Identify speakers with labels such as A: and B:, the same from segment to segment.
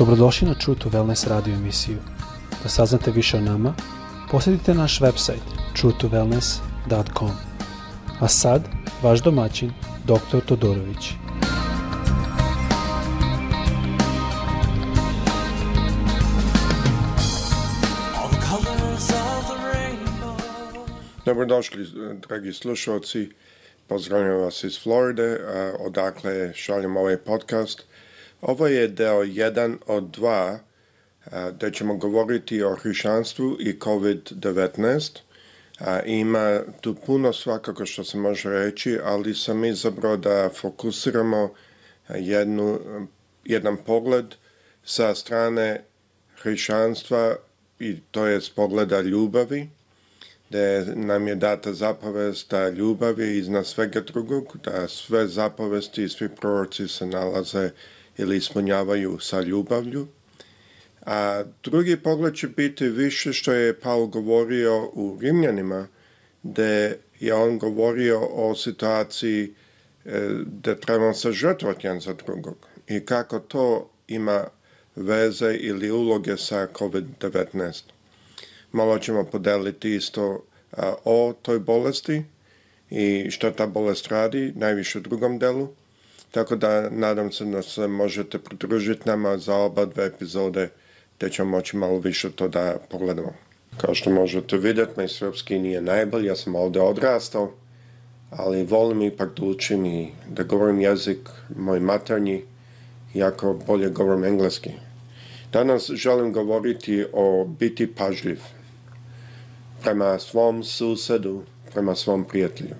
A: Dobrodošli na True to Wellness radio emisiju. Da saznate više o nama, posjetite naš website truetowellness.com. A sad, vaš domaćin, dr. Todorović.
B: Dobrodošli, dragi slušalci. Pozdravljam vas iz Floride, odakle šaljem ovaj podcast – Ovo je deo jedan od dva eh, da ćemo govoriti o hrišanstvu i COVID-19. Eh, ima tu puno svakako što se može reći, ali sam izabrao da fokusiramo eh, jednu, jedan pogled sa strane hrišanstva i to je s pogleda ljubavi, gde nam je data zapovest da ljubav je iznad svega drugog, da sve zapovesti i svi proroci se nalaze uh, ili ispunjavaju sa ljubavlju. A drugi pogled će biti više što je Paul govorio u Rimljanima, gde je on govorio o situaciji e, da trebamo se žrtvati jedan za drugog i kako to ima veze ili uloge sa COVID-19. Malo ćemo podeliti isto o toj bolesti i šta ta bolest radi, najviše u drugom delu, Tako da nadam se da se možete pridružiti nama za oba dve epizode te ćemo moći malo više to da pogledamo. Kao što možete vidjeti, moj srpski nije najbolji, ja sam ovde odrastao, ali volim ipak da učim i da govorim jezik moj maternji, iako bolje govorim engleski. Danas želim govoriti o biti pažljiv prema svom susedu, prema svom prijatelju.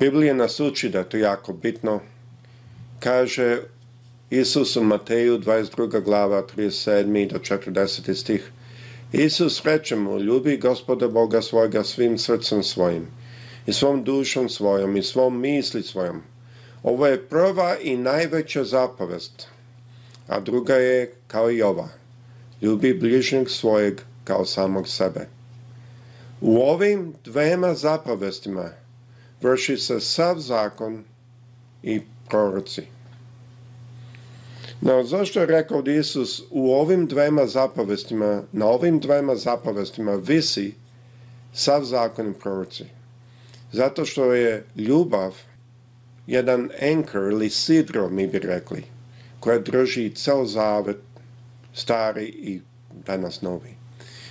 B: Biblija nas uči da je to jako bitno, kaže Isus u Mateju 22. glava 37. do 40. stih Isus reče mu, ljubi gospoda Boga svojega svim srcem svojim i svom dušom svojom i svom misli svojom. Ovo je prva i najveća zapovest, a druga je kao i ova. Ljubi bližnjeg svojeg kao samog sebe. U ovim dvema zapovestima vrši se sav zakon i proroci. No, zašto je rekao da Isus u ovim dvema zapovestima, na ovim dvema zapovestima visi sav zakon i proroci? Zato što je ljubav jedan anchor ili sidro, mi bi rekli, koja drži cel zavet, stari i danas novi.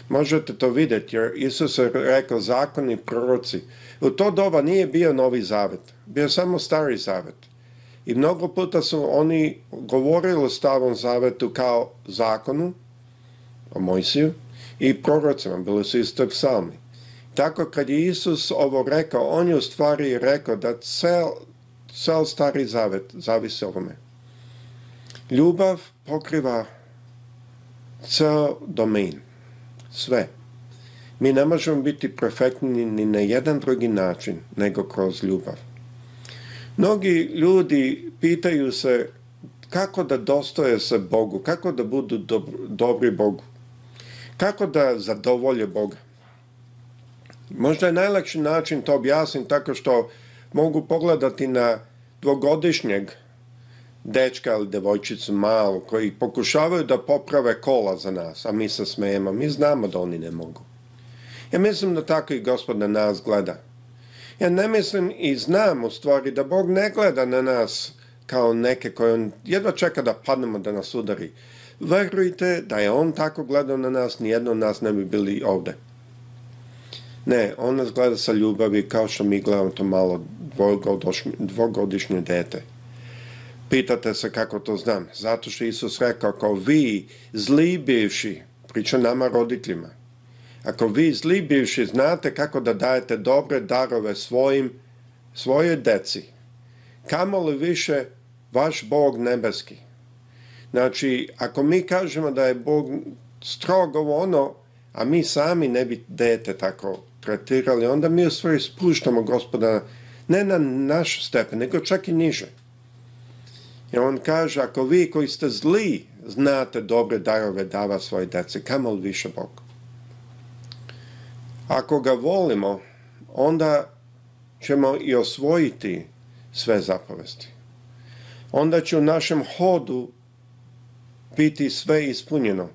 B: Možete to videti, jer Isus je rekao zakon i proroci. U to doba nije bio novi zavet, bio samo stari zavet. I mnogo puta su oni govorili o starom zavetu kao zakonu, o Mojsiju, i prorocima, bili su isto psalmi. Tako kad je Isus ovo rekao, on je u stvari rekao da cel, cel stari zavet zavisi ovome. Ljubav pokriva ceo domen, sve. Mi ne možemo biti perfektni ni na jedan drugi način nego kroz ljubav. Mnogi ljudi pitaju se kako da dostoje se Bogu, kako da budu dobro, dobri Bogu, kako da zadovolje Boga. Možda je najlakši način to objasnim tako što mogu pogledati na dvogodišnjeg dečka ili devojčicu malo koji pokušavaju da poprave kola za nas, a mi se smejemo, mi znamo da oni ne mogu. Ja mislim da tako i gospod na nas gleda. Ja ne mislim i znam u stvari da Bog ne gleda na nas kao neke koje on jedva čeka da padnemo da nas udari. Verujte da je on tako gledao na nas, nijedno nas ne bi bili ovde. Ne, on nas gleda sa ljubavi kao što mi gledamo to malo dvogodišnje dete. Pitate se kako to znam. Zato što Isus rekao kao vi, zli bivši, priča nama roditeljima, Ako vi zli bivši znate kako da dajete dobre darove svojim, svojoj deci, kamo li više vaš Bog nebeski? Znači, ako mi kažemo da je Bog strogo ono, a mi sami ne bi dete tako tretirali, onda mi u stvari spuštamo gospoda ne na naš stepen, nego čak i niže. I on kaže, ako vi koji ste zli znate dobre darove dava svoje dece, kamo li više Bog? Ako ga volimo, onda ćemo i osvojiti sve zapovesti. Onda će u našem hodu biti sve ispunjeno.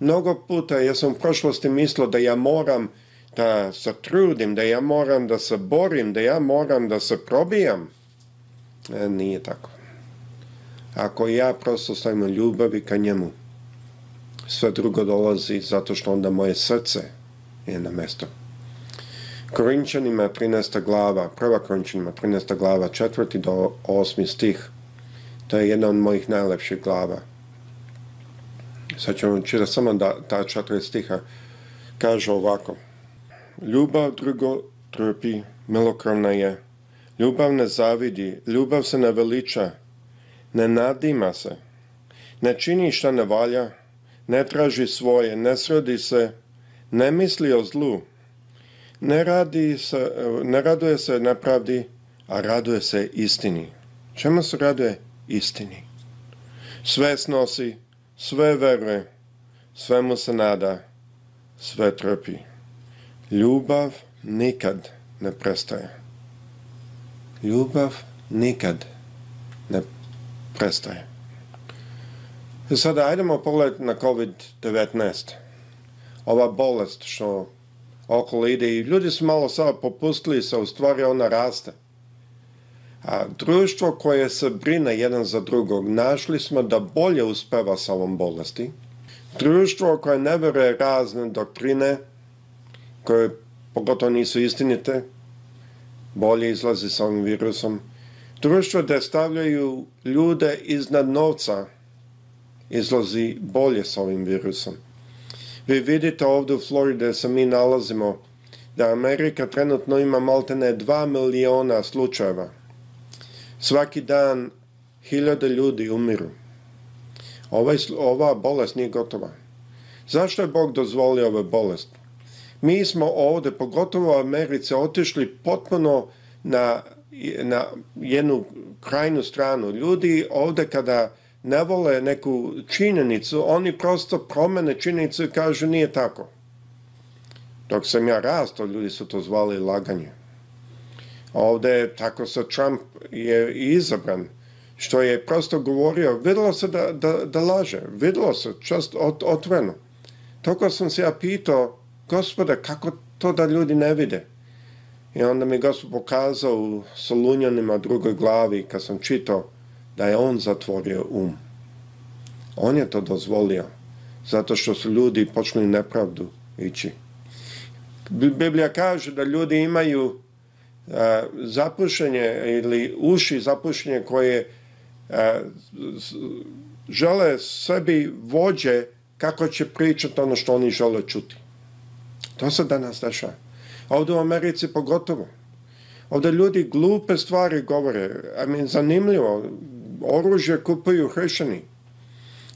B: Mnogo puta ja sam u prošlosti mislio da ja moram da se trudim, da ja moram da se borim, da ja moram da se probijam. E, nije tako. Ako ja prosto stavim ljubavi ka njemu, sve drugo dolazi zato što onda moje srce jedno mesto. Korinčanima 13. glava, prva Korinčanima 13. glava, 4. do 8. stih. To je jedna od mojih najlepših glava. Sad ću vam čitati samo da, ta četiri stiha. Kaže ovako. Ljubav drugo trpi, milokrovna je. Ljubav ne zavidi, ljubav se ne veliča, ne nadima se, ne čini šta ne valja, ne traži svoje, ne sredi se, ne misli o zlu, ne, radi se, ne raduje se nepravdi, a raduje se istini. Čemu se raduje? Istini. Sve snosi, sve veruje, svemu se nada, sve trpi. Ljubav nikad ne prestaje. Ljubav nikad ne prestaje. I e sada ajdemo pogled na COVID-19 ova bolest što okolo ide i ljudi su malo sada popustili sa u stvari ona raste. A društvo koje se brine jedan za drugog, našli smo da bolje uspeva sa ovom bolesti. Društvo koje ne veruje razne doktrine, koje pogotovo nisu istinite, bolje izlazi sa ovim virusom. Društvo da stavljaju ljude iznad novca, izlazi bolje sa ovim virusom. Vi vidite ovde u Floridi da se mi nalazimo da Amerika trenutno ima maltene 2 miliona slučajeva. Svaki dan hiljade ljudi umiru. Ova, ova bolest nije gotova. Zašto je Bog dozvolio ove bolest? Mi smo ovde, pogotovo u Americi, otišli potpuno na, na jednu krajnu stranu. Ljudi ovde kada ne vole neku činjenicu, oni prosto promene činjenicu i kažu nije tako. Dok sam ja rastao, ljudi su to zvali laganje. A ovde tako sa Trump je izabran, što je prosto govorio, videlo se da, da, da laže, videlo se, čast ot, otvoreno. Toko sam se ja pitao, gospoda, kako to da ljudi ne vide? I onda mi gospod pokazao u Solunjanima drugoj glavi, kad sam čitao, da je on zatvorio um. On je to dozvolio, zato što su ljudi počeli nepravdu ići. Biblija kaže da ljudi imaju e, zapušenje ili uši zapušenje koje a, e, žele sebi vođe kako će pričati ono što oni žele čuti. To se danas dešava. Ovde u Americi pogotovo. Ovde ljudi glupe stvari govore. I mean, zanimljivo oružje kupuju hrišćani.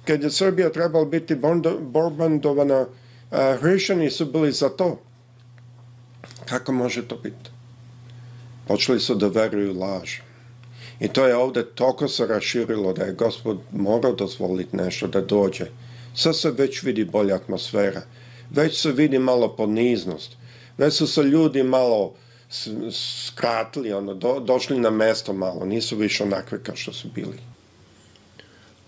B: Kad je Srbija trebala biti bombardovana, eh, hrišćani su bili za to. Kako može to biti? Počeli su da veruju laž. I to je ovde toliko se raširilo da je gospod morao dozvoliti nešto da dođe. Sad se već vidi bolja atmosfera. Već se vidi malo poniznost. Već su se ljudi malo skratili, ono, do, došli na mesto malo, nisu više onakve kao što su bili.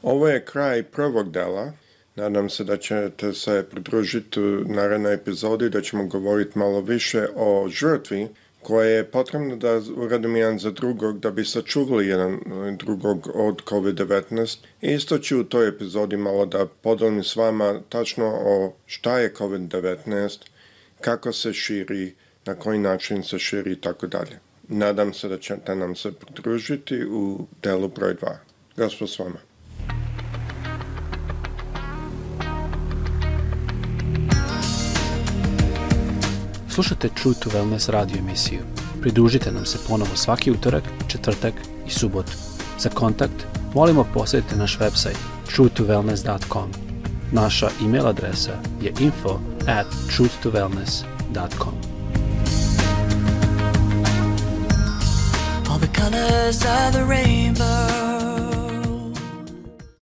B: Ovo je kraj prvog dela. Nadam se da ćete se pridružiti u narednoj epizodi, da ćemo govoriti malo više o žrtvi, koje je potrebno da uradimo jedan za drugog da bi sačuvali jedan e, drugog od COVID-19. Isto ću u toj epizodi malo da podelim s vama tačno o šta je COVID-19, kako se širi, na koji način se širi i tako dalje. Nadam se da ćete da nam se pridružiti u delu broj 2. Gospod s vama. Slušajte True to Wellness radio emisiju. Pridružite nam se ponovo svaki utorak, četvrtak i subotu. Za kontakt molimo posjetite naš website truetowellness.com. Naša email adresa je info at truetowellness.com. Colors of the rainbow